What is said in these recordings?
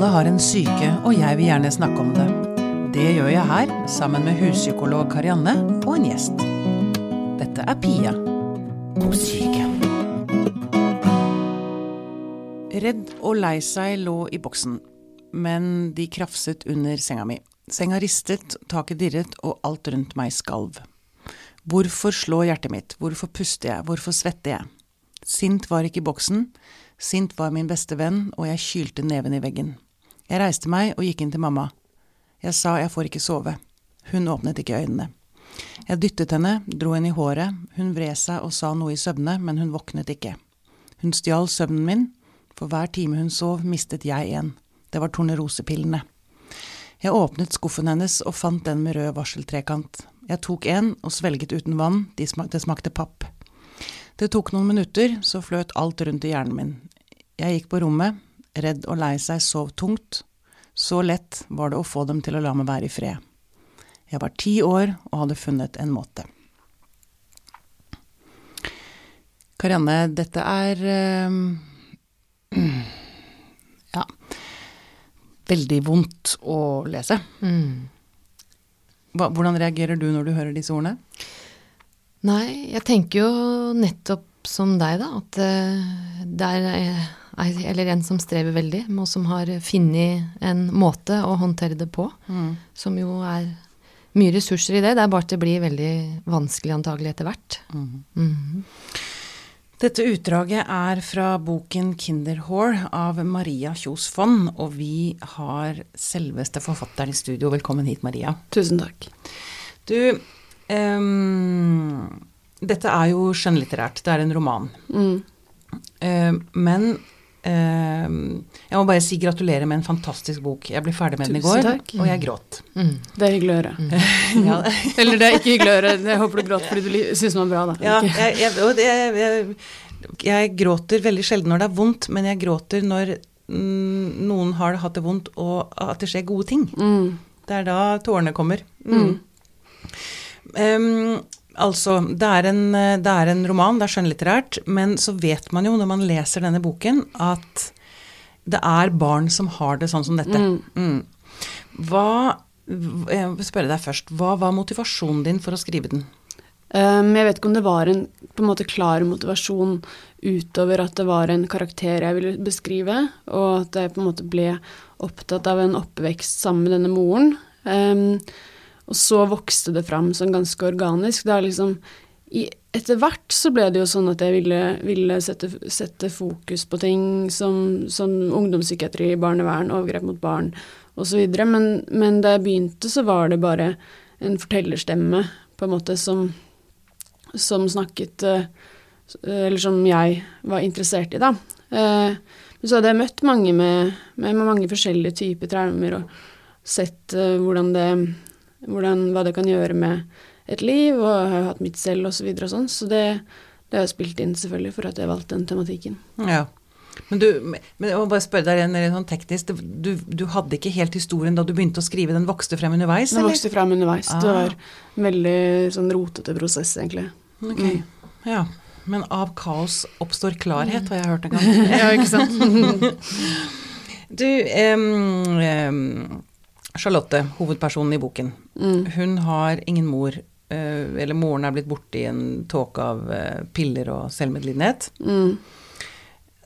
Alle har en syke, og jeg vil gjerne snakke om det. Det gjør jeg her, sammen med huspsykolog Karianne og en gjest. Dette er Pia om syke. Redd og lei seg lå i boksen, men de krafset under senga mi. Senga ristet, taket dirret, og alt rundt meg skalv. Hvorfor slår hjertet mitt, hvorfor puster jeg, hvorfor svetter jeg? Sint var ikke boksen, Sint var min beste venn, og jeg kylte neven i veggen. Jeg reiste meg og gikk inn til mamma. Jeg sa jeg får ikke sove. Hun åpnet ikke øynene. Jeg dyttet henne, dro henne i håret, hun vred seg og sa noe i søvne, men hun våknet ikke. Hun stjal søvnen min, for hver time hun sov, mistet jeg en. Det var tornerosepillene. Jeg åpnet skuffen hennes og fant den med rød varseltrekant. Jeg tok en og svelget uten vann, det smakte papp. Det tok noen minutter, så fløt alt rundt i hjernen min. Jeg gikk på rommet, redd og lei seg, sov tungt. Så lett var det å få dem til å la meg være i fred. Jeg var ti år og hadde funnet en måte. Karianne, dette er uh, ja veldig vondt å lese. Hva, hvordan reagerer du når du hører disse ordene? Nei, jeg tenker jo nettopp som deg, da, at uh, det er eller en som strever veldig, og som har funnet en måte å håndtere det på. Mm. Som jo er mye ressurser i det. Det er bare at det blir veldig vanskelig antagelig etter hvert. Mm. Mm. Dette utdraget er fra boken 'Kinderhår' av Maria Kjos Fonn, og vi har selveste forfatteren i studio. Velkommen hit, Maria. Tusen takk. Du, um, dette er jo skjønnlitterært. Det er en roman. Mm. Uh, men jeg må bare si gratulerer med en fantastisk bok. Jeg ble ferdig med den i går, takk. og jeg gråt. Mm. Det er hyggelig å høre. Mm. ja. Eller det er ikke hyggelig å høre. Jeg håper du gråt fordi du syns den var bra, da. Ja, jeg, jeg, jeg, jeg, gråter veldig sjelden når det er vondt, men jeg gråter når noen har hatt det vondt, og at det skjer gode ting. Mm. Det er da tårene kommer. Um, Altså, det er, en, det er en roman, det er skjønnlitterært, men så vet man jo når man leser denne boken, at det er barn som har det sånn som dette. Mm. Mm. Hva Jeg vil spørre deg først. Hva var motivasjonen din for å skrive den? Um, jeg vet ikke om det var en på en måte klar motivasjon utover at det var en karakter jeg ville beskrive, og at jeg på en måte ble opptatt av en oppvekst sammen med denne moren. Um, og så vokste det fram sånn ganske organisk. Det er liksom i, Etter hvert så ble det jo sånn at jeg ville, ville sette, sette, fokus på ting som, som ungdomspsykiatri, barnevern, overgrep mot barn osv. Men, men da jeg begynte, så var det bare en fortellerstemme, på en måte, som, som snakket eh, Eller som jeg var interessert i, da. Eh, så hadde jeg møtt mange med, med mange forskjellige typer traumer og sett uh, hvordan det hvordan, hva det kan gjøre med et liv, og jeg har jo hatt mitt selv osv. og, så og sånn. Så det, det har jeg spilt inn selvfølgelig for at jeg valgte den tematikken. Ja. Men du, men jeg må bare spørre deg en, en sånn teknisk, du, du, hadde ikke helt historien da du begynte å skrive, den vokste frem underveis? Den vokste frem underveis. Ah. Det var en veldig sånn rotete prosess, egentlig. Ok, mm. ja. Men av kaos oppstår klarhet, har jeg hørt en gang. ja, ikke sant. du, um, um, Charlotte, hovedpersonen i boken, mm. hun har ingen mor. Eh, eller moren er blitt borte i en tåke av eh, piller og selvmedlidenhet. Mm.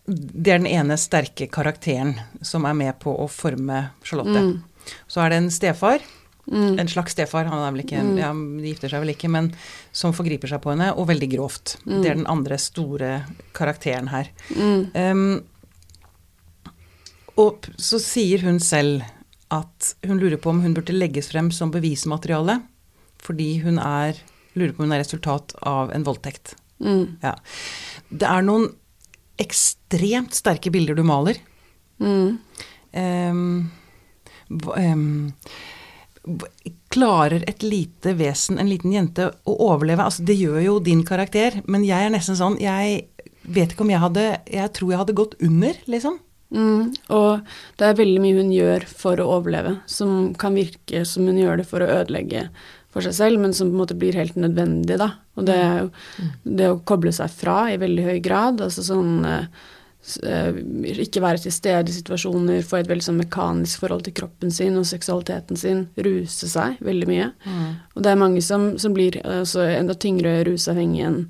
Det er den ene sterke karakteren som er med på å forme Charlotte. Mm. Så er det en stefar, mm. en slags stefar, han er vel ikke, mm. ja, de gifter seg vel ikke, men som forgriper seg på henne, og veldig grovt. Mm. Det er den andre store karakteren her. Um, og så sier hun selv at hun lurer på om hun burde legges frem som bevismateriale fordi hun er lurer på om hun er resultat av en voldtekt. Mm. Ja. Det er noen ekstremt sterke bilder du maler. Mm. Um, um, klarer et lite vesen, en liten jente, å overleve? Altså, det gjør jo din karakter, men jeg er nesten sånn Jeg vet ikke om jeg hadde Jeg tror jeg hadde gått under, liksom. Mm, og det er veldig mye hun gjør for å overleve, som kan virke som hun gjør det for å ødelegge for seg selv, men som på en måte blir helt nødvendig, da. Og det er jo mm. det å koble seg fra i veldig høy grad, altså sånn, eh, ikke være til stede i situasjoner, få et veldig sånn mekanisk forhold til kroppen sin og seksualiteten sin, ruse seg veldig mye. Og det er mange som, som blir altså, enda tyngre rusavhengige enn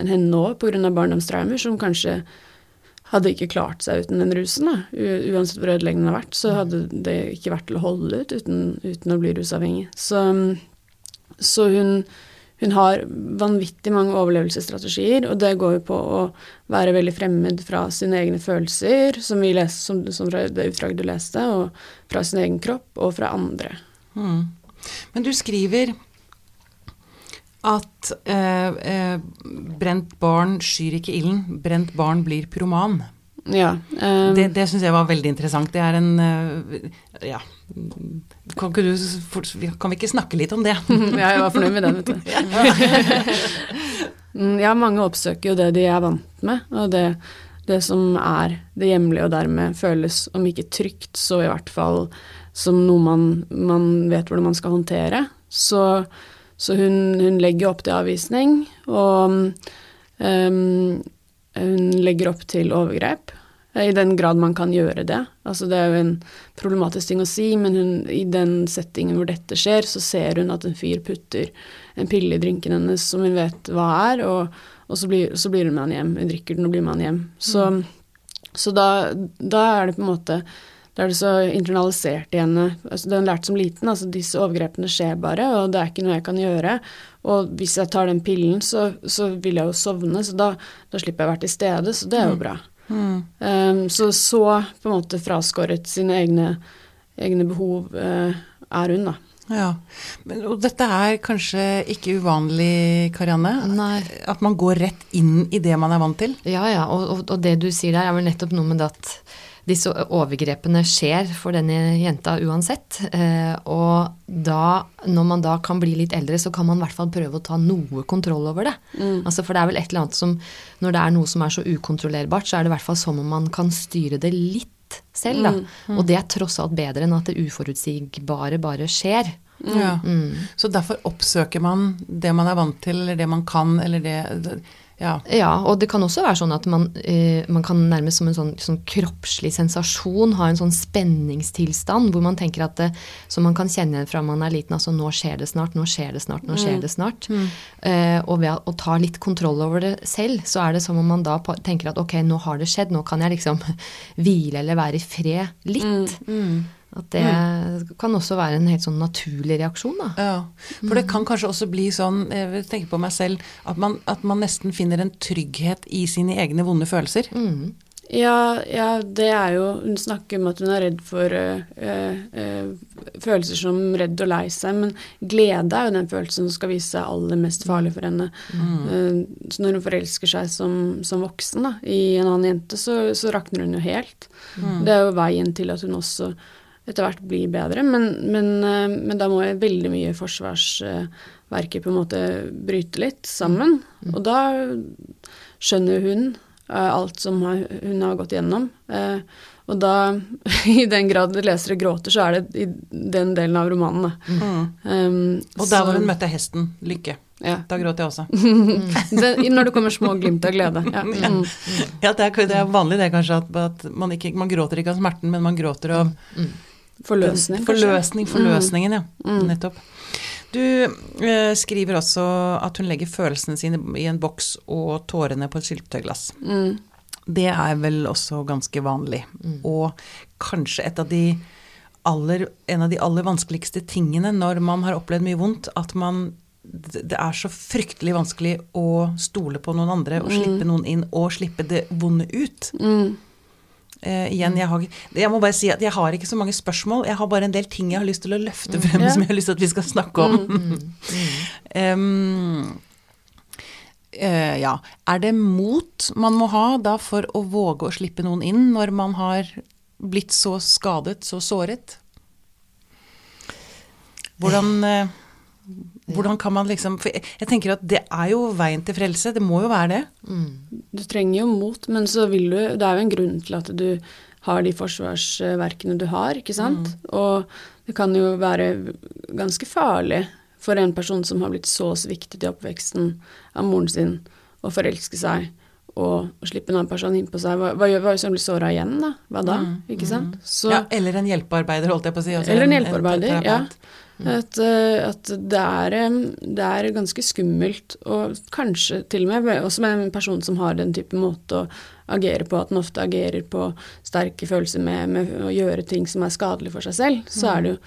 enn henne nå pga. barndomstraumer, som kanskje hadde ikke klart seg uten den rusen. Da. Uansett hvor ødeleggende den har vært, så hadde det ikke vært til å holde ut uten, uten å bli rusavhengig. Så, så hun, hun har vanvittig mange overlevelsesstrategier, og det går jo på å være veldig fremmed fra sine egne følelser, som, vi leser, som, som fra det utdraget du leste, og fra sin egen kropp, og fra andre. Mm. Men du skriver at eh, eh, brent barn skyr ikke ilden, brent barn blir pyroman. Ja. Um, Det, det syns jeg var veldig interessant. Det er en eh, Ja. Kan, du, kan vi ikke snakke litt om det? ja, jeg var fornøyd med den, vet du. Mm, ja, mange oppsøker jo det de er vant med, og det, det som er det hjemlige og dermed føles, om ikke trygt, så i hvert fall som noe man, man vet hvordan man skal håndtere. Så, så hun, hun legger opp til avvisning, og um, hun legger opp til overgrep. I den grad man kan gjøre det. Altså det er jo en problematisk ting å si, men hun, i den settingen hvor dette skjer, så ser hun at en fyr putter en pille i drinken hennes som hun vet hva er, og, og så, blir, så blir hun med han hjem. Hun drikker den og blir med han hjem. Så, så da, da er det på en måte da er det så internalisert i henne. Altså, det har hun lært som liten. altså Disse overgrepene skjer bare, og det er ikke noe jeg kan gjøre. Og hvis jeg tar den pillen, så, så vil jeg jo sovne, så da, da slipper jeg å være til stede, så det er jo bra. Um, så så på en måte fraskåret sine egne, egne behov uh, er hun, da. Ja. Men, og dette er kanskje ikke uvanlig, Karianne? Nei. At man går rett inn i det man er vant til? Ja, ja, og, og, og det du sier der er vel nettopp noe med det at disse overgrepene skjer for denne jenta uansett. Eh, og da, når man da kan bli litt eldre, så kan man i hvert fall prøve å ta noe kontroll over det. Altså, for det er vel et eller annet som Når det er noe som er så ukontrollerbart, så er det i hvert fall som om man kan styre det litt selv, da. Og det er tross alt bedre enn at det uforutsigbare bare skjer. Ja. Så derfor oppsøker man det man er vant til, eller det man kan, eller det Ja. Ja, og det kan også være sånn at man, eh, man kan nærmest som en sånn, sånn kroppslig sensasjon ha en sånn spenningstilstand hvor man tenker at det, som man kan kjenne fra man er liten, altså nå skjer det snart, nå skjer det snart, nå skjer det snart. Eh, og ved å ta litt kontroll over det selv, så er det som om man da tenker at ok, nå har det skjedd, nå kan jeg liksom hvile eller være i fred litt. At det kan også være en helt sånn naturlig reaksjon, da. Ja, for det kan kanskje også bli sånn, jeg vil tenke på meg selv, at man, at man nesten finner en trygghet i sine egne vonde følelser. Mm. Ja, ja, det er jo Hun snakker om at hun er redd for øh, øh, følelser som redd og lei seg, men glede er jo den følelsen som skal vise seg aller mest farlig for henne. Mm. så når hun forelsker seg som, som voksen da, i en annen jente, så, så rakner hun jo helt. Det er jo veien til at hun også etter hvert blir bedre, men, men, eh, men da må jeg veldig mye forsvarsverket på en måte bryte litt sammen. Og da skjønner hun eh, alt som hun har gått gjennom. Eh, og da, i den grad lesere gråter, så er det i den delen av romanen. da. Um, Og der hvor hun møtte hesten, Lykke. ja. Da gråt jeg også. det, Når det kommer små glimt av glede. Ja. Mm. Ja, det er, det er vanlig det kanskje, at, at man, ikke, man gråter ikke av smerten, men man gråter av Forløsning. Forløsning, forløsningen, ja. Nettopp. Du eh, skriver også at hun legger følelsene sine i en boks og tårene på et syltetøyglass. Mm. Det er vel også ganske vanlig. Og kanskje et av de aller, en av de aller vanskeligste tingene når man har opplevd mye vondt, at man det det er så fryktelig vanskelig å stole på noen andre og slippe noen inn og slippe det vonde ut. Mm. Eh, igjen, jeg, har, jeg må bare si at jeg har ikke så mange spørsmål. Jeg har bare en del ting jeg har lyst til å løfte frem Ja. som jeg har lyst til at vi skal snakke om. Em, eh, ja. Er det mot man må ha da for å våge å slippe noen inn når man har blitt så skadet, så såret? Hvordan, eh, hvordan kan man liksom For jeg, jeg tenker at det er jo veien til frelse. Det må jo være det. Du trenger jo mot, men så vil du Det er jo en grunn til at du har de forsvarsverkene du har, ikke sant? Og det kan jo være ganske farlig for en person som har blitt så sviktet i oppveksten av moren sin, å forelske seg og, og slippe en annen person inn på seg. Hva, hva gjør hvis hun blir såra igjen, da? Hva da? Ikke sant? Så, ja, eller en hjelpearbeider, holdt jeg på å si. altså eller en en hjelpearbeider, ja. At, eh, at det, er, det er ganske skummelt, og kanskje til og med også med en person som har den type måte å agere på, at den ofte agerer på sterke følelser med, med å gjøre ting som er skadelig for seg selv, så er det jo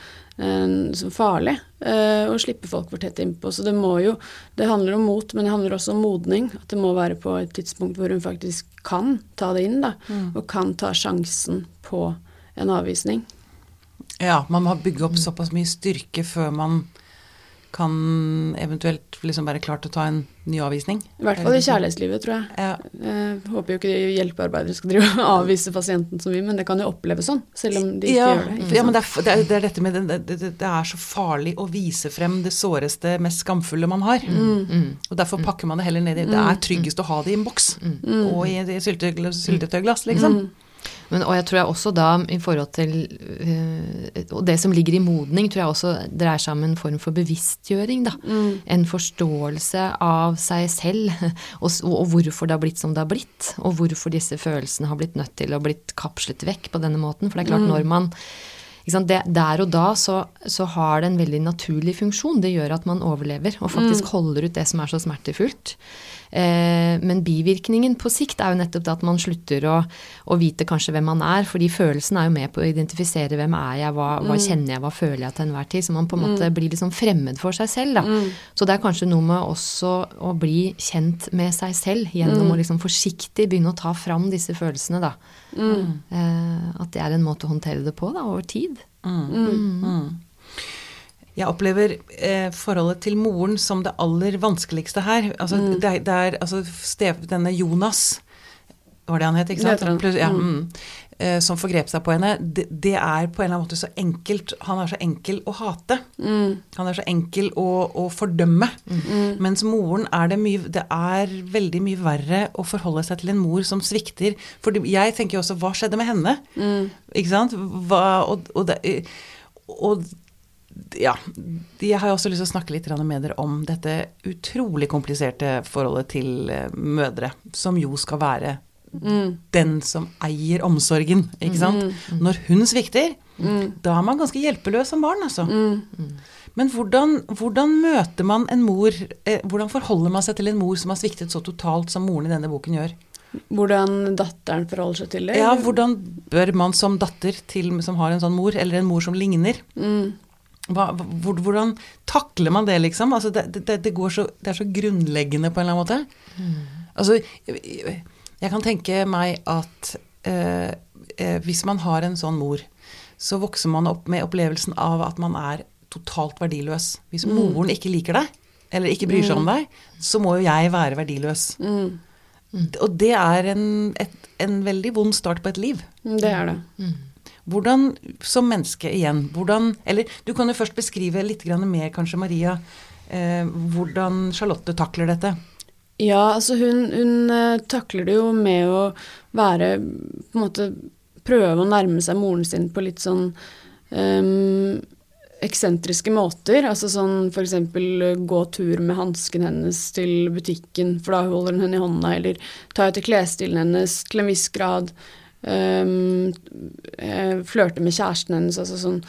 eh, så farlig eh, å slippe folk for tett innpå. Så det må jo Det handler om mot, men det handler også om modning. At det må være på et tidspunkt hvor hun faktisk kan ta det inn, da, og kan ta sjansen på en avvisning. Ja, man må bygge opp såpass mye styrke før man kan eventuelt liksom være klar til å ta en ny avvisning. I hvert fall i kjærlighetslivet, tror jeg. Ja. Jeg håper jo ikke hjelpearbeidere skal drive og avvise pasienten så mye, men det kan jo oppleves sånn, selv om de ikke ja, gjør det. Ikke ja, men det er, det, er, det er dette med det, det, er så farlig å vise frem det såreste, mest skamfulle man har. Og derfor pakker man det heller ned i Det er tryggest å ha det i en boks. Og i et syltetøyglass, liksom. Men, og jeg tror jeg også da, i forhold til øh, Og det som ligger i modning, tror jeg også dreier seg om en form for bevisstgjøring, da. En forståelse av seg selv, og, og hvorfor det har blitt som det har blitt. Og hvorfor disse følelsene har blitt nødt til å blitt kapslet vekk på denne måten. For det er klart, når man det, Der og da så, så har det en veldig naturlig funksjon. Det gjør at man overlever og faktisk holder ut det som er så smertefullt. Eh, men bivirkningen på sikt er jo nettopp det at man slutter å, å vite kanskje hvem man er, fordi følelsen er jo med på å identifisere hvem er jeg, hva, hva kjenner jeg, hva føler jeg til enhver tid. Så man på en måte blir liksom fremmed for seg selv. Da. Så det er kanskje noe med også å bli kjent med seg selv gjennom å liksom forsiktig begynne å ta fram disse følelsene, da. Eh, at det er en måte å håndtere det på da, over tid. Jeg opplever eh, forholdet til moren som det aller vanskeligste her. Altså, det, er- det er altså, Stev, denne Jonas, var det han het, ikke sant? Plus- ja, mm. Eh, som forgrep seg på henne. Det, det er på en eller annen måte så enkelt Han er så enkel å hate. Han er så enkel å, å fordømme. Mens moren er det mye Det er veldig mye verre å forholde seg til en mor som svikter. For jeg tenker jo også Hva skjedde med henne? Ikke sant? Hva, og, og, det, og ja, jeg har også lyst til å snakke litt med dere om dette utrolig kompliserte forholdet til eh, mødre, som jo skal være den som eier omsorgen, ikke sant. Når hun svikter, da er man ganske hjelpeløs som barn, altså. Men hvordan, hvordan møter man en mor eh, Hvordan forholder man seg til en mor som har sviktet så totalt som moren i denne boken gjør? Hvordan datteren forholder seg til det. Ja, hvordan bør man som datter til, som har en sånn mor, eller en mor som ligner hva, Hvordan takler man det, liksom? Altså, det, det, det, går så, det er så grunnleggende på en eller annen måte. Altså, jeg, kan tenke meg at eh, eh, hvis man har en sånn mor, så vokser man opp med opplevelsen av at man er totalt verdiløs. Hvis moren ikke liker deg, eller ikke bryr seg om deg, så må jo jeg være verdiløs. Og det er en, et, en veldig vond start på et liv. Det er det. Hvordan, som menneske igjen, hvordan Eller du kan jo først beskrive litt mer, kanskje, Maria, eh, hvordan Charlotte takler dette. Ja, altså hun, hun eh, takler det jo med å være På en måte prøve å nærme seg moren sin på litt sånn um, eksentriske måter. Altså sånn eksempel eh, gå tur med hansken hennes til butikken, for da holder hun henne i hånda, eller ta etter klesstilen hennes til en viss grad. Um, eh, flørte med kjæresten hennes, altså sånn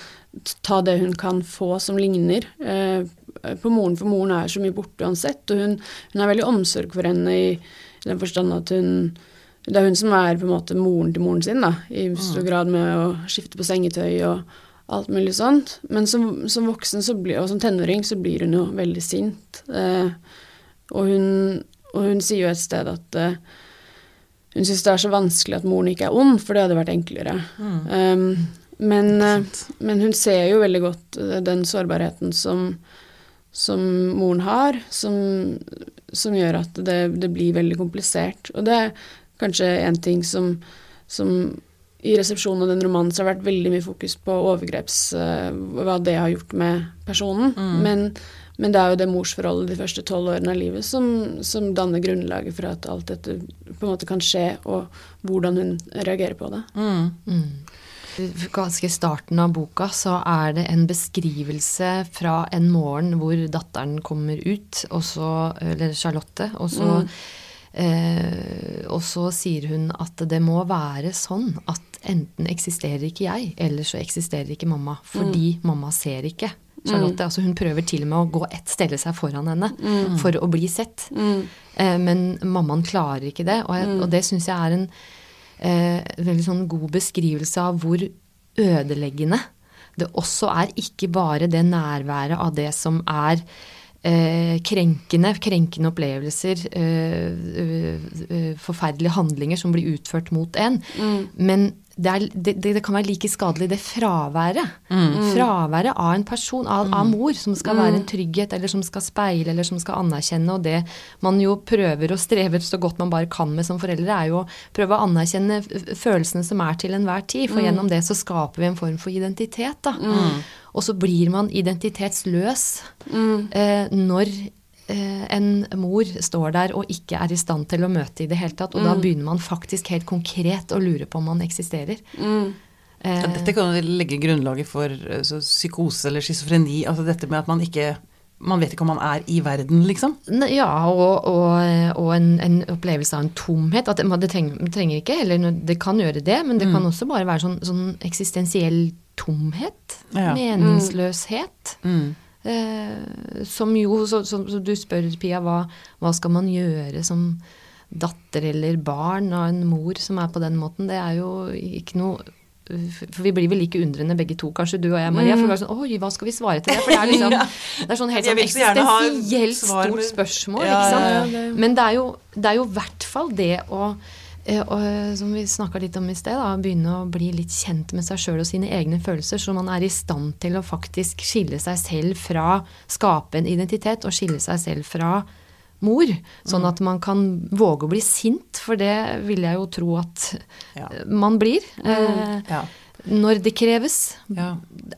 Ta det hun kan få som ligner uh, på moren, for moren er så mye borte uansett. Og hun, hun har veldig omsorg for henne i den forstand at hun Det er hun som er på en måte moren til moren sin, da, i stor grad med å skifte på sengetøy og alt mulig sånt. Men som, som voksen så blir, og som tenåring så blir hun jo veldig sint. Eh, og, hun, og hun sier jo et sted at eh, hun syns det er så vanskelig at moren ikke er ond, for det hadde vært enklere. Um, men, eh, men hun ser jo veldig godt eh, den sårbarheten som, som moren har, som, som gjør at det, det blir veldig komplisert. Og det er kanskje en ting som, som i resepsjonen av den romanen så har det vært veldig mye fokus på overgreps... eh, hva det har gjort med personen. Men, men det er jo det morsforholdet de første tolv årene av livet som, som danner grunnlaget for at alt dette på en måte kan skje, og hvordan hun reagerer på det. Ganske i starten av boka så er det en beskrivelse fra en morgen hvor datteren kommer ut, og så, eller Charlotte, og så Eh, og så sier hun at det må være sånn at enten eksisterer ikke jeg, eller så eksisterer ikke mamma. Fordi mamma ser ikke. Charlotte, altså Hun prøver til og med å gå ett stelle seg foran henne for å bli sett. Eh, men mammaen klarer ikke det, og, jeg, og det syns jeg er en eh, veldig sånn god beskrivelse av hvor ødeleggende det også er ikke bare det nærværet av det som er eh, krenkende, krenkende opplevelser, eh, eh, eh, forferdelige handlinger som blir utført mot en, men det, er, det, det, kan være like skadelig det fraværet. Fraværet av en person, av, av mor, som skal være en trygghet, eller som skal speile, eller som skal anerkjenne. Og det man jo prøver og strever så godt man bare kan med som foreldre, er jo å prøve å anerkjenne følelsene som er til enhver tid. For gjennom det så skaper vi en form for identitet, da. Og så blir man identitetsløs eh, når en mor står der og ikke er i stand til å møte i det hele tatt. Og da begynner man faktisk helt konkret å lure på om man eksisterer. Mm. Ja, dette kan legge grunnlaget for eh, så, psykose eller schizofreni. Altså dette med at man ikke Man vet ikke om man er i verden, liksom. Ja, og, og, og en, en opplevelse av en tomhet. At det, det, trenger, trenger ikke, eller det kan gjøre det, men det kan også bare være sånn, sånn eksistensiell tomhet. Ja. Meningsløshet. Mm. Eh, som jo, så, så, så du spør Pia, hva, hva skal man gjøre som datter eller barn av en mor som er på den måten? Det er jo ikke noe for vi blir vel like undrende begge to, kanskje du og jeg, Maria. For vi er sånn, Oi, hva skal vi svare til det? For det er liksom, det er sånn helt sånn eksistensielt stort spørsmål. Ja, ja, ja, Men det er jo i hvert fall det å og, som vi snakka litt om i sted, da, begynne å bli litt kjent med seg sjøl og sine egne følelser, så man er i stand til å faktisk skille seg selv fra Skape en identitet og skille seg selv fra mor. Sånn at man kan våge å bli sint, for det vil jeg jo tro at Ja. man blir. Eh, Ja. Når det kreves. Ja.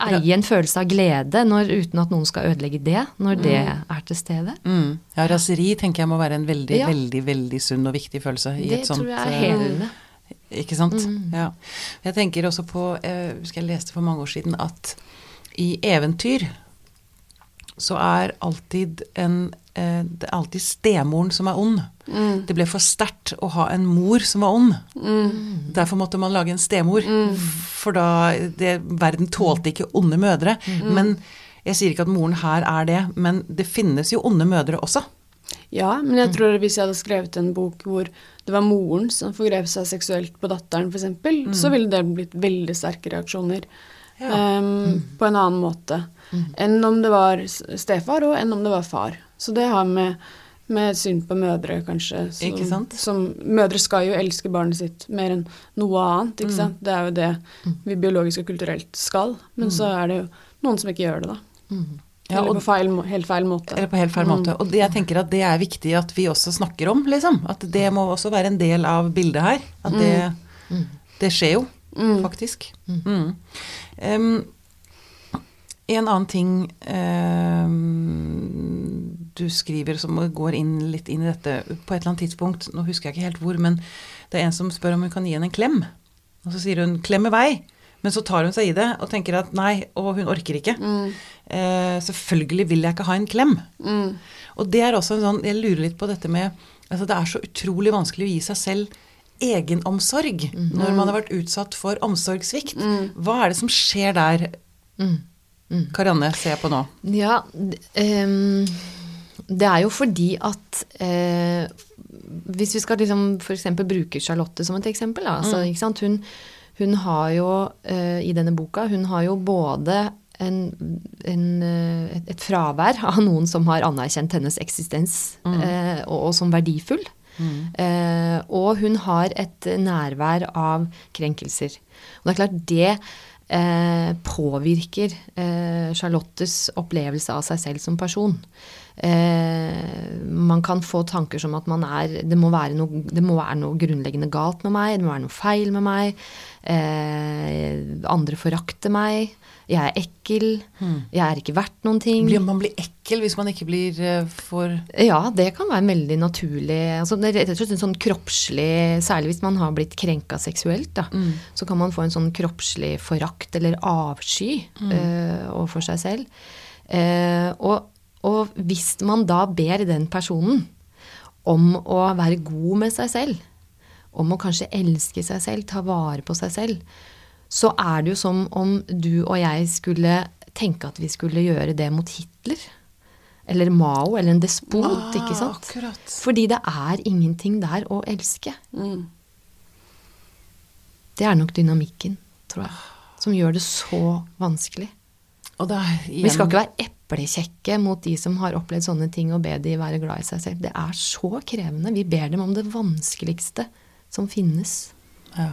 Eie en følelse av glede når, uten at noen skal ødelegge det, når det er til stede. Mm. ja, raseri tenker jeg må være en veldig, Ja. veldig, veldig sunn og viktig følelse i Det et sånt tror jeg er eh, helende. Ikke sant? Mm. Ja. Jeg tenker også på Jeg husker Jeg leste for mange år siden at i eventyr så er alltid en eh, Det er alltid stemoren som er ond. Det ble for sterkt å ha en mor som var ond. Derfor måtte man lage en stemor. For da det, Verden tålte ikke onde mødre. Men jeg sier ikke at moren her er det, men det finnes jo onde mødre også. Ja, men jeg tror hvis jeg hadde skrevet en bok hvor det var moren som forgrep seg seksuelt på datteren, f.eks., eksempel, så ville det blitt veldig sterke reaksjoner. Ja. ehm, På en annen måte enn om det var stefar, og enn om det var far. Så det har med, med syn på mødre, kanskje. Som, Ikke sant? Som, mødre skal jo elske barnet sitt mer enn noe annet, ikke sant. Det er jo det vi biologisk og kulturelt skal. Men så er det jo noen som ikke gjør det, da. Ja, Eller på feil, helt feil måte. Eller på helt feil måte. Og det, jeg tenker at det er viktig at vi også snakker om, liksom. At det må også være en del av bildet her. At det, det skjer jo, faktisk. Mm. Em, en annen ting em, du skriver som går inn litt inn i dette på et eller annet tidspunkt, nå husker jeg ikke helt hvor, men det er en som spør om hun kan gi henne en klem. Og så sier hun 'klem i vei'. Men så tar hun seg i det og tenker at nei, og hun orker ikke. Eh, selvfølgelig vil jeg ikke ha en klem. Og det er også en sånn Jeg lurer litt på dette med altså Det er så utrolig vanskelig å gi seg selv egenomsorg når man har vært utsatt for omsorgssvikt. Hva er det som skjer der? Karianne ser jeg på nå. Ja, ehm, det er jo fordi at eh, Hvis vi skal liksom f.eks. bruke Charlotte som et eksempel, da, altså, ikke sant? Hun, hun har jo eh, i denne boka hun har jo både en, en, eh, et, et fravær av noen som har anerkjent hennes eksistens eh, og, og som verdifull. Eh, og hun har et nærvær av krenkelser. Og det er klart det eh, påvirker eh, Charlottes opplevelse av seg selv som person. Eh, man kan få tanker som at man er det må, være noe, det må være noe grunnleggende galt med meg, det må være noe feil med meg. Eh, andre forakter meg. Jeg er ekkel. Jeg er ikke verdt noen ting. Blir man blir ekkel hvis man ikke blir eh, for Ja, det kan være veldig naturlig. Altså, det rett og slett en sånn kroppslig Særlig hvis man har blitt krenka seksuelt, da, så kan man få en sånn kroppslig forakt eller avsky eh, overfor seg selv. Uh, og, og hvis man da ber den personen om å være god med seg selv, om å kanskje elske seg selv, ta vare på seg selv, så er det jo som om du og jeg skulle tenke at vi skulle gjøre det mot Hitler. Eller Mao, eller en despot, Ah, ikke sant? akkurat. Fordi det er ingenting der å elske. Mm. Det er nok dynamikken, tror jeg, som gjør det så vanskelig. Igjen Vi skal ikke være eplekjekke mot de som har opplevd sånne ting, og be de være glad i seg selv. Det er så krevende. Vi ber dem om det vanskeligste som finnes. Ja.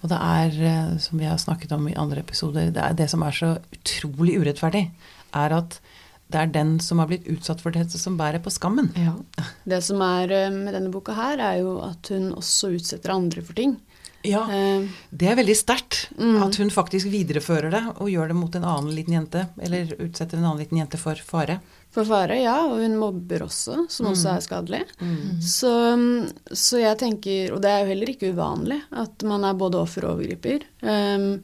Og det er, eh, som vi har snakket om i andre episoder, det, er det som er så utrolig urettferdig, er at det er den som har blitt utsatt for dette, som bærer på skammen. Ja. Det som er eh, med denne boka her, er jo at hun også utsetter andre for ting. Ja, Eh, Det er veldig sterkt Mm. at hun faktisk viderefører det og gjør det mot en annen liten jente, eller utsetter en annen liten jente for fare. For fare, ja, og hun mobber også, som også er skadelig. Så, så jeg tenker, og det er jo heller ikke uvanlig, at man er både offer og overgriper. Um,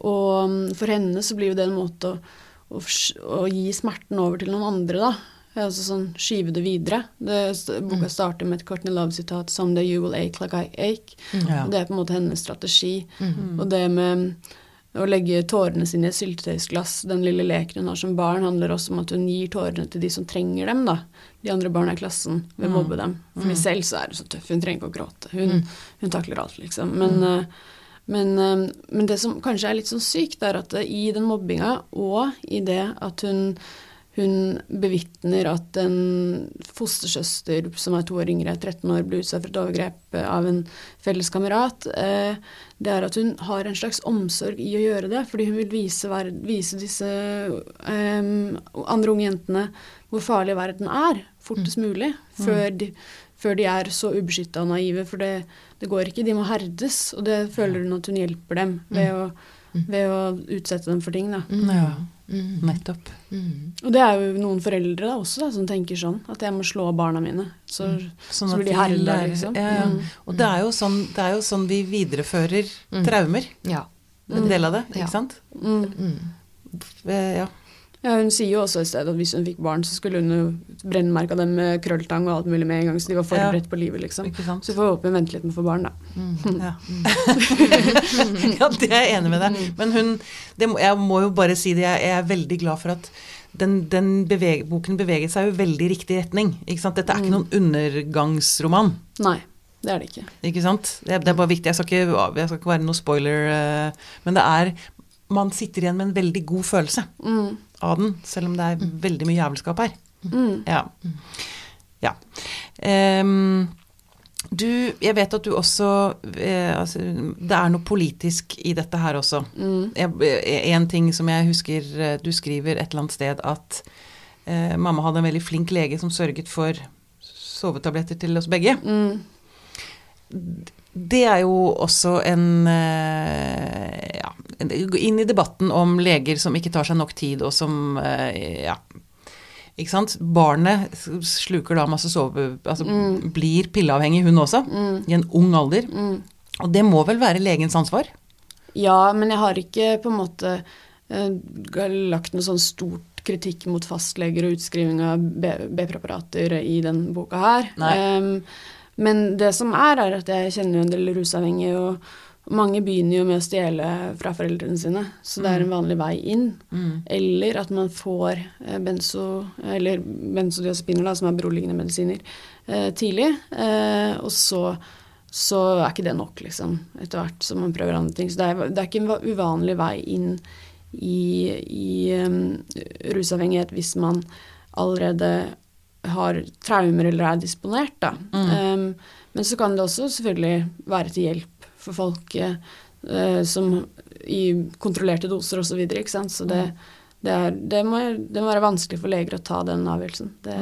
og for henne så blir jo det en måte å, å, å gi smerten over til noen andre, da. Altså sånn skyve det videre. Det, boka starter med et Courtney Love-sitat 'Someday you will ache like I ache'. Ja. Og det er på en måte hennes strategi. Og det med å legge tårene sine i et syltetøysglass, den lille leken hun har som barn, handler også om at hun gir tårene til de som trenger dem, da. De andre barna i klassen, ved å mobbe dem. For meg selv så er hun så tøff, hun trenger ikke å gråte. Hun, hun takler alt, liksom. Men, mm. men, eh, men det som kanskje er litt sånn sykt, er at eh, i den mobbinga, og i det at hun hun bevitner at en fostersøster som er to år yngre, 13 år, blir utsatt for et overgrep av en felles kamerat. Eh, det er at hun har en slags omsorg i å gjøre det, fordi hun vil vise, vise disse um, andre unge jentene hvor farlig verden er, fortest mulig, før de, før de er så ubeskytta og naive. For det, det går ikke, de må herdes, og det føler hun at hun hjelper dem ved å, ved å utsette dem for ting. da. Ja, Mm. nettopp. Mm. Og det er jo noen foreldre da også da, som tenker sånn, at jeg må slå barna mine. Så, Sånn så blir de herda, liksom. Ja, ja. Mm. Og det er, jo sånn, det er jo sånn vi viderefører traumer. Ja. En del av det, Ja. ikke sant? Mm. Mm. Eh, Ja. Ja, hun sier jo også i stedet at hvis hun fikk barn, så skulle hun jo brennmerka dem med krølltang og alt mulig med en gang, så de var forberedt på livet, liksom. Så vi får håpe hun venter litt med å få barn, da. Ja. ja, det er jeg enig med deg. Men hun det, må- Jeg må jo bare si det, jeg jeg er veldig glad for at den, den beveg, boken beveget seg jo veldig i riktig retning. Ikke sant? Dette er ikke noen undergangsroman. Nei, det er det ikke. Ikke sant? Det, det er bare viktig. Jeg skal ikke, jeg skal ikke være noe spoiler, eh, men det er Man sitter igjen med en veldig god følelse Mm. Av den, selv om det er veldig mye jævelskap her. Mm. Ja. ja. Um, du, jeg vet at du også eh, altså, Det er noe politisk i dette her også. Mm. Jeg- En ting som jeg husker eh, du skriver et eller annet sted, at eh, mamma hadde en veldig flink lege som sørget for sovetabletter til oss begge. Mm. Det er jo også en eh, ja, Inn i debatten om leger som ikke tar seg nok tid, og som eh, ja, ikke sant? Barnet sluker da masse sove... Altså blir pilleavhengig, hun også, i en ung alder. Mm. Og det må vel være legens ansvar? Ja, men jeg har ikke på en måte eh, lagt noe sånn stort kritikk mot fastleger og utskriving av B-preparater i den boka her. Nei. Men det som er, er at jeg kjenner jo en del rusavhengige, og mange begynner jo med å stjele fra foreldrene sine, så det er en vanlig vei inn. Eller at man får eh, benzo, eller benzodiazepiner, da, som er beroligende medisiner, eh, tidlig, eh, og så så er ikke det nok, liksom, etter hvert som man prøver andre ting. Så det er, det er ikke en uvanlig vei inn i, i um, rusavhengighet hvis man allerede har traumer eller er disponert, da. Um, men så kan det også selvfølgelig være til hjelp for folk eh, som i kontrollerte doser osv., ikke sant. Så det, det, er, det, må, det må være vanskelig for leger å ta den avgjørelsen. Det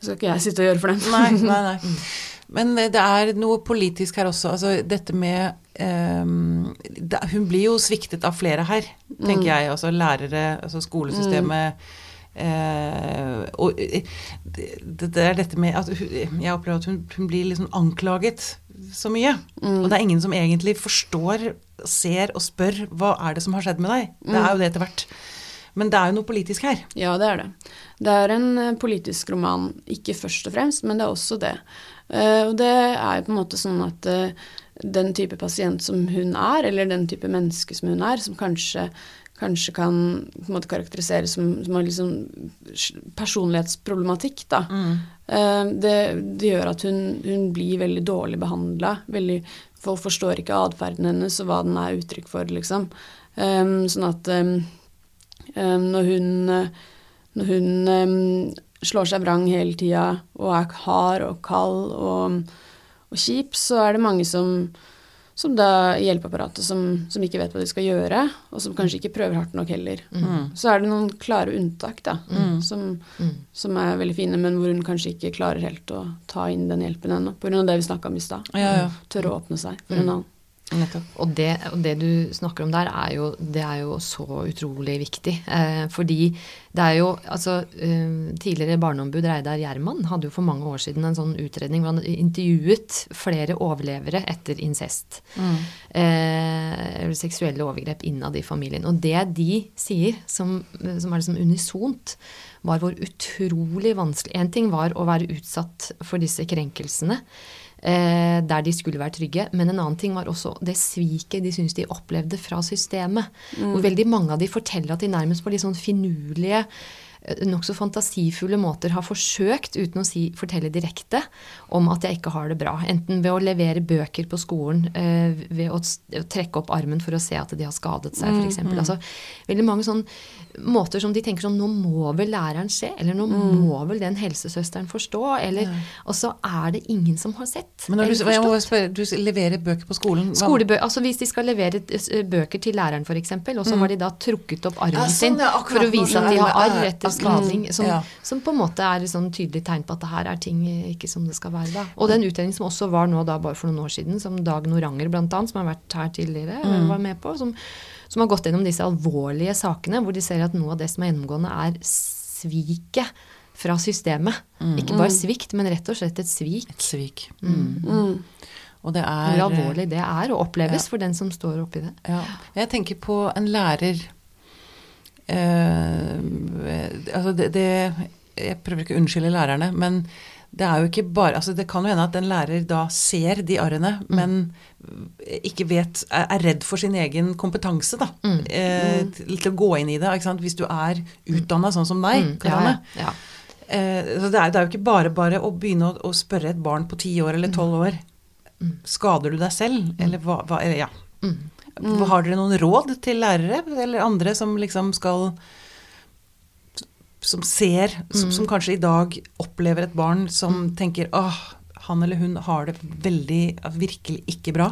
skal ikke jeg sitte og gjøre for dem. Nei, nei, nei. Men det er noe politisk her også. Altså dette med um, det, Hun blir jo sviktet av flere her, tenker jeg. Altså lærere, altså skolesystemet. Eh, og eh, det, det er dette med at hun, Jeg opplever at hun, hun blir liksom anklaget så mye. Og det er ingen som egentlig forstår, ser og spør hva er det som har skjedd med deg. Det er jo det etter hvert. Men det er jo noe politisk her. Ja, det er det. Det er en eh, politisk roman, ikke først og fremst, men det er også det. Eh, og det er jo på en måte sånn at den type pasient som hun er, eller den type menneske som hun er, som kanskje, kanskje kan på en måte karakteriseres som, som liksom personlighetsproblematikk, da. Mm. det, det gjør at hun, hun blir veldig dårlig behandla. Folk forstår ikke atferden hennes og hva den er uttrykk for, liksom. Eh, sånn at eh, eh, når hun, eh, når hun eh, slår seg vrang hele tida og er hard og kald og, og kjip, så er det mange som, som da hjelpeapparatet som, som ikke vet hva de skal gjøre, og som kanskje ikke prøver hardt nok heller. Så er det noen klare unntak da, som, som er veldig fine, men hvor hun kanskje ikke klarer helt å ta inn den hjelpen ennå, pga. det vi snakka om i stad. Ja, ja. Tørre å åpne seg for en annen. Og det, og det du snakker om der, er jo, det er jo så utrolig viktig. Eh, fordi det er jo Altså, eh, tidligere barneombud Reidar Gjerman hadde jo for mange år siden en sånn utredning hvor han intervjuet flere overlevere etter incest. Eh, eller seksuelle overgrep innad i familien. Og det de sier, som, som er liksom unisont, var hvor utrolig vanskelig En ting var å være utsatt for disse krenkelsene eh, der de skulle være trygge. Men en annen ting var også det sviket de syntes de opplevde fra systemet. Hvor veldig mange av de forteller at de nærmest var litt sånn finurlige nokså fantasifulle måter har forsøkt, uten å si, fortelle direkte, om at jeg ikke har det bra. Enten ved å levere bøker på skolen, eh, ved å, trekke opp armen for å se at de har skadet seg, f.eks. Altså, veldig mange sånne måter som de tenker sånn Nå må vel læreren se, eller nå må vel den helsesøsteren forstå, eller Og så er det ingen som har sett. Men når du, jeg må spørre, du leverer bøker på skolen. Skolebø altså Hvis de skal levere eh, bøker til læreren f.eks., og så har de da trukket opp armen Ja, sånn, sin ja, for å vise at de har arr etter ja. Skading, som, Ja. som på en måte er et sånn tydelig tegn på at det her er ting ikke som det skal være. da. Og den utredningen som også var nå da bare for noen år siden, som Dag Noranger bl.a., som har vært her tidligere, var med på, som, som har gått gjennom disse alvorlige sakene, hvor de ser at noe av det som er gjennomgående, er sviket fra systemet. Ikke bare svikt, men rett og slett et svik. Et svik. Mm. Og det er Hvor alvorlig det er å oppleves for den som står oppi det. Ja. Jeg tenker på en lærer eh, Altså det, det Jeg prøver ikke å unnskylde lærerne, men det er jo ikke bare altså Det kan jo hende at en lærer da ser de arrene, men ikke vet Er redd for sin egen kompetanse, da. Eh, til til å gå inn i det. Hvis du er utdanna sånn som deg, Mm, ja, ja. Eh, så det er, det er jo ikke bare bare å begynne å, å spørre et barn på ti år eller tolv år Skader du deg selv? Eller hva, hva eller, ja. Hva- Har dere noen råd til lærere eller andre som liksom skal Som ser, som, som kanskje i dag opplever et barn som tenker åh, han eller hun har det veldig, virkelig ikke bra.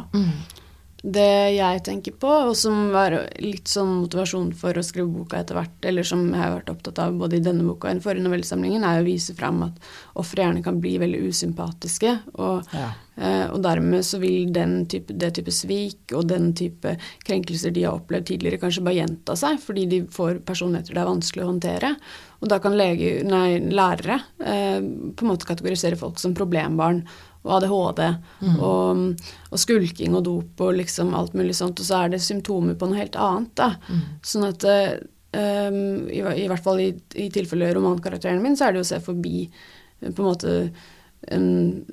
Det jeg tenker på, og som var litt sånn motivasjon for å skrive boka etter hvert, eller som jeg har vært opptatt av både i denne boka og i den forrige novellesamlingen, er å vise fram at ofre gjerne kan bli veldig usympatiske. Og, Ja. eh, og dermed så vil den type, det type svik og den type krenkelser de har opplevd tidligere, kanskje bare gjenta seg, fordi de får personligheter det er vanskelig å håndtere. Og da kan lege, nei, lærere eh, på en måte kategorisere folk som problembarn og ADHD og, og skulking og dop og liksom alt mulig sånt, og så er det symptomer på noe helt annet. da. Sånn at um, i, I hvert fall i, i tilfellet romankarakteren min, så er det jo å se forbi eh, på en måte en,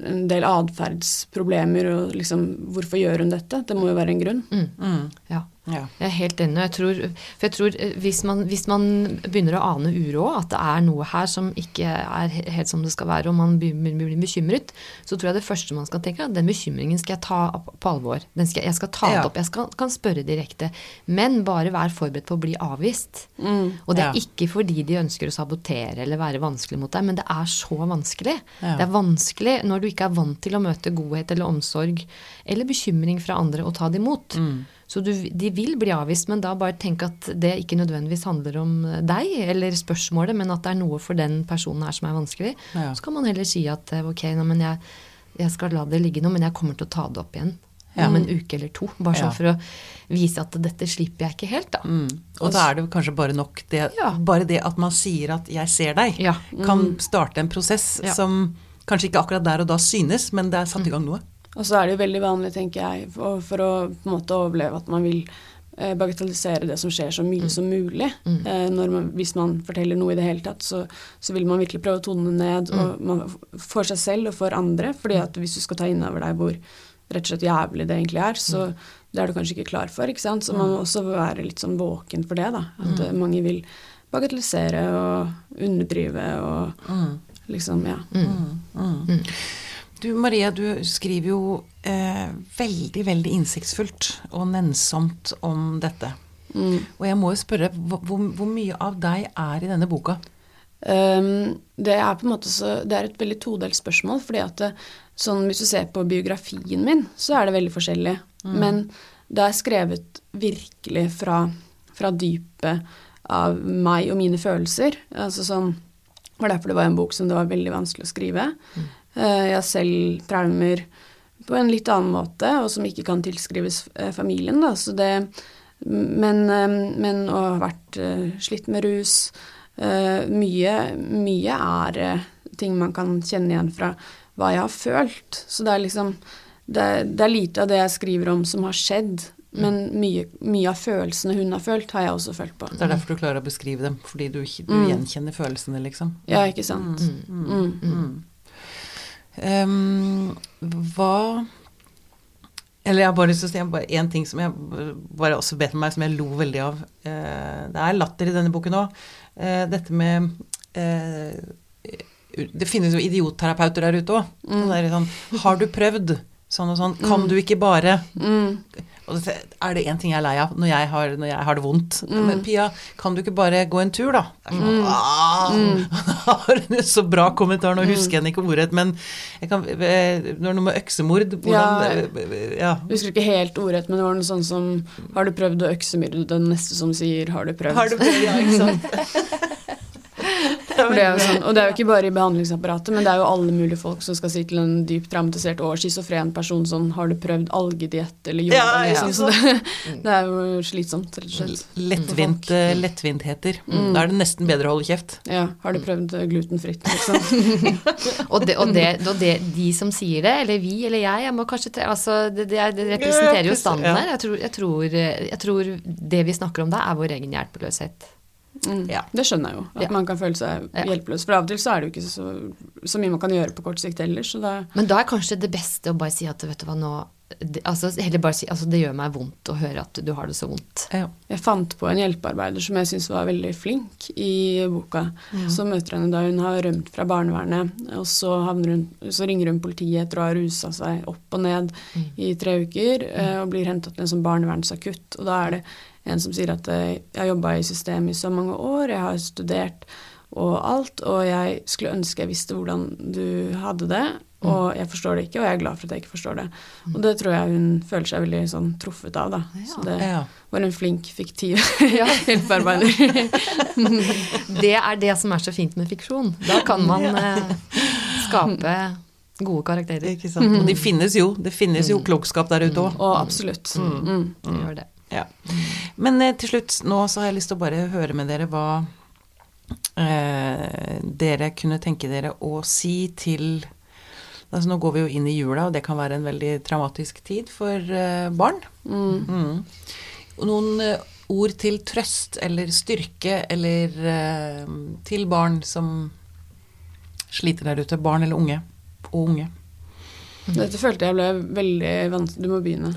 en del atferdsproblemer og liksom Hvorfor gjør hun dette? Det må jo være en grunn. Mm. Ja. Ja. Jeg er helt enig. Jeg tror, for jeg tror eh, hvis man, hvis man begynner å ane uro, at det er noe her som ikke er helt som det skal være, og man blir bekymret, så tror jeg det første man skal tenke, er at den bekymringen skal jeg ta på alvor. Den skal, jeg skal ta det opp. Jeg skal, kan spørre direkte. Men bare vær forberedt på å bli avvist. Og det er Ja. ikke fordi de ønsker å sabotere eller være vanskelig mot deg, men det er så vanskelig. Ja. Det er vanskelig når du ikke er vant til å møte godhet eller omsorg eller bekymring fra andre og ta det imot. Mm. Så du, de vil bli avvist, men da bare tenk at det ikke nødvendigvis handler om deg eller spørsmålet, men at det er noe for den personen her som er vanskelig. Ja. Så kan man heller si at eh, ok, nå, men jeg, jeg skal la det ligge nå, men jeg kommer til å ta det opp igjen Ja. om en uke eller to. Bare Ja. sånn for å vise at dette slipper jeg ikke helt, da. Mm. Og da er det kanskje bare nok det, Ja. bare det at man sier at 'jeg ser deg', Ja. kan starte en prosess Ja. som kanskje ikke akkurat der og da synes, men det er satt i gang noe. Og så er det jo veldig vanlig, tenker jeg, for, for å på en måte overleve at man vil eh, bagatellisere det som skjer så mye som mulig. Eh, når man, hvis man forteller noe i det hele tatt, så, så vil man virkelig prøve å tone det ned og man, for seg selv og for andre. fordi at hvis du skal ta inn over deg hvor rett og slett jævlig det egentlig er, så det er du kanskje ikke klar for. ikke sant? Så man må også være litt sånn våken for det. da, At eh, mange vil bagatellisere og underdrive og liksom, ja. Du Maria, du skriver jo eh, veldig, veldig innsiktsfullt og nennsomt om dette. Og jeg må jo spørre, hvor, hvor mye av deg er i denne boka? Um, det er på en måte så, det er et veldig todelt spørsmål, fordi at det, sånn, hvis du ser på biografien min, så er det veldig forskjellig. Men det er skrevet virkelig fra, fra dypet av meg og mine følelser. Altså sånn, det var derfor det var en bok som det var veldig vanskelig å skrive. Eh, jeg har selv traumer på en litt annen måte, og som ikke kan tilskrives eh, familien. Da. Så det, men, eh, men å ha vært eh, slitt med rus eh, mye, mye er eh, ting man kan kjenne igjen fra hva jeg har følt. Så det er liksom det, det er lite av det jeg skriver om som har skjedd, men mye, mye av følelsene hun har følt, har jeg også følt på. Det er derfor du klarer å beskrive dem, fordi du, du gjenkjenner følelsene, liksom. Ja, ikke sant. Mm. Ehm, hva Eller jeg har bare lyst til å si én ting som jeg bare også bet meg, som jeg lo veldig av. Uh, det er latter i denne boken òg. dette med uh, Det finnes jo idiotterapeuter der ute òg. Sånn, har du prøvd sånn og sånn? Kan du ikke bare Og det er det én ting jeg er lei av når jeg har, når jeg har det vondt. Men Pia, kan du ikke bare gå en tur, da? Det sånn, «Ah!» Da har hun så bra kommentar, nå husker jeg ikke ordrett, men jeg kan, eh, når noe med øksemord hvordan, ja. ja. Jeg husker ikke helt ordrett, men det var noe sånn som Har du prøvd å øksemyrde den neste som sier 'har du prøvd'? Har du prøvd? Ja, ikke sant? For det er jo sånn, og det er jo ikke bare i behandlingsapparatet, men det er jo alle mulige folk som skal si til en dypt traumatisert og schizofren person sånn 'Har du prøvd algediett eller yoga?' Ja, ja, liksom. Så det, det er jo slitsomt, rett og slett. Lettvint, lettvintheter. Mm. Da er det nesten bedre å holde kjeft. Ja, har du prøvd eh, glutenfritt, liksom? Og, det, og, det, og det, de som sier det, eller vi eller jeg, jeg må kanskje tre, altså, det, det, er- det representerer jo standen her. Jeg tror, jeg, tror, jeg tror det vi snakker om da, er vår egen hjelpeløshet. Mm. Ja. Det skjønner jeg jo, at Ja. man kan føle seg hjelpeløs. For av og til så er det jo ikke så, så mye man kan gjøre på kort sikt heller, så det Men da er kanskje det beste å bare si at vet du hva nå altså, heller bare si, altså, det gjør meg vondt å høre at du har det så vondt. Ja. Jeg fant på en hjelpearbeider som jeg syns var veldig flink i boka. Så møter henne da hun har rømt fra barnevernet, og så, hun, så ringer hun politiet etter å ha rusa seg opp og ned i tre uker, mm. og blir hentet til en sånn barnevernsakutt. Og da er det en som sier at eh, jeg har jobba i systemet i så mange år, jeg har studert og alt, og jeg skulle ønske jeg visste hvordan du hadde det, og jeg forstår det ikke, og jeg er glad for at jeg ikke forstår det. Og det tror jeg hun føler seg veldig sånn truffet av, da. Så det var en flink, fiktiv hjelpearbeider. Det er det som er så fint med fiksjon. Da kan man eh, skape gode karakterer. Ikke sant? Og de finnes jo. Det finnes jo klokskap der ute òg. Og absolutt. Mm. Gjør det. Ja. Men eh, til slutt, nå så har jeg lyst til å bare høre med dere hva eh, dere kunne tenke dere å si til altså Nå går vi jo inn i jula, og det kan være en veldig traumatisk tid for eh, barn. Mm. Mm. Noen eh, ord til trøst eller styrke eller eh, til barn som sliter der ute. Barn eller unge. Og unge. Dette følte jeg ble veldig vanskelig Du må begynne.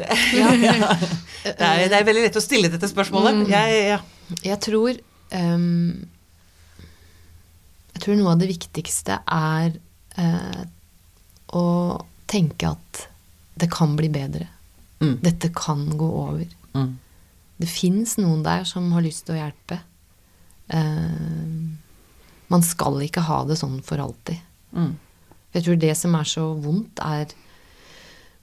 Det, er, det er veldig lett å stille dette spørsmålet. Jeg, ja. Jeg tror um, Jeg tror noe av det viktigste er eh, å tenke at det kan bli bedre. Mm. Dette kan gå over. Mm. Det fins noen der som har lyst til å hjelpe. Uh, man skal ikke ha det sånn for alltid. Mm. Jeg tror det som er så vondt, er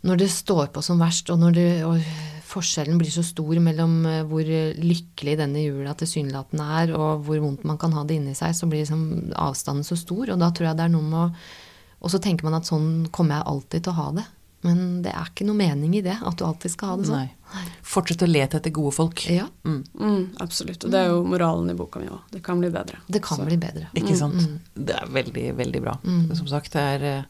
når det står på som verst, og når det, og forskjellen blir så stor mellom eh, hvor lykkelig denne jula tilsynelatende er, og hvor vondt man kan ha det inni seg, så blir liksom avstanden så stor. Og da tror jeg det er noe med å Og så tenker man at sånn kommer jeg alltid til å ha det. Men det er ikke noe mening i det, at du alltid skal ha det sånn. Nei. Fortsett å lete etter gode folk. Ja, Mm, absolutt. Og det er jo moralen i boka mi òg. Det kan bli bedre. det kan bli bedre. Ikke sant? Det er veldig, veldig bra. Som sagt, det er eh,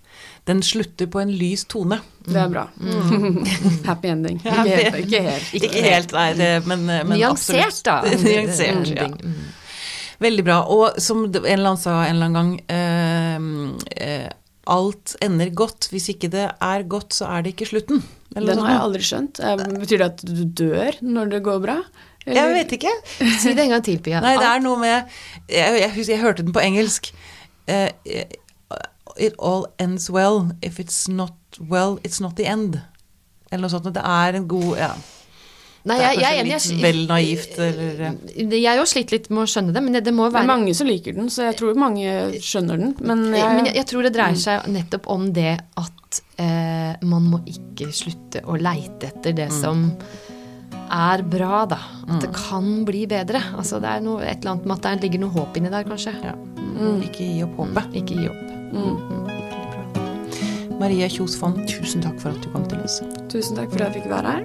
Den slutter på en lys tone. Det er bra. Happy ending. Ikke Happy helt. Ikke helt. Ikke helt, nei, det, men, eh, men Nyansert, absolutt. da. Nyansert, ja. Mm. Veldig bra. Og som en eller annen sa en eller annen gang eh, eh, Alt ender godt. Hvis ikke det er godt, så er det ikke slutten. Eller Den har jeg aldri skjønt. Eh, Betyr det at du dør når det går bra? Jeg vet ikke. Si det en gang til, Pia. Nei, det er noe med Jeg, jeg, husker, jeg hørte den på engelsk. Eh, it all ends well. If it's not well, it's not the end. Eller noe sånt. Det er en god ja. Nei, Det er jeg, jeg er kanskje litt jeg- vel naivt, eller eh. Jeg har jo slitt litt med å skjønne det, men det, det må jo Det er mange som liker den, så jeg tror mange skjønner den. Men jeg, Men jeg, jeg tror det dreier seg nettopp om det at eh, man må ikke slutte å leite etter det som er bra, da. At det kan bli bedre. Altså det er noe, et eller annet med at det ligger noe håp inni der, kanskje. ja. Ikke gi opp håpet. Ikke gi opp. Maria Kjos Fonn, tusen takk for at du kom til oss. tusen takk for at jeg fikk være her.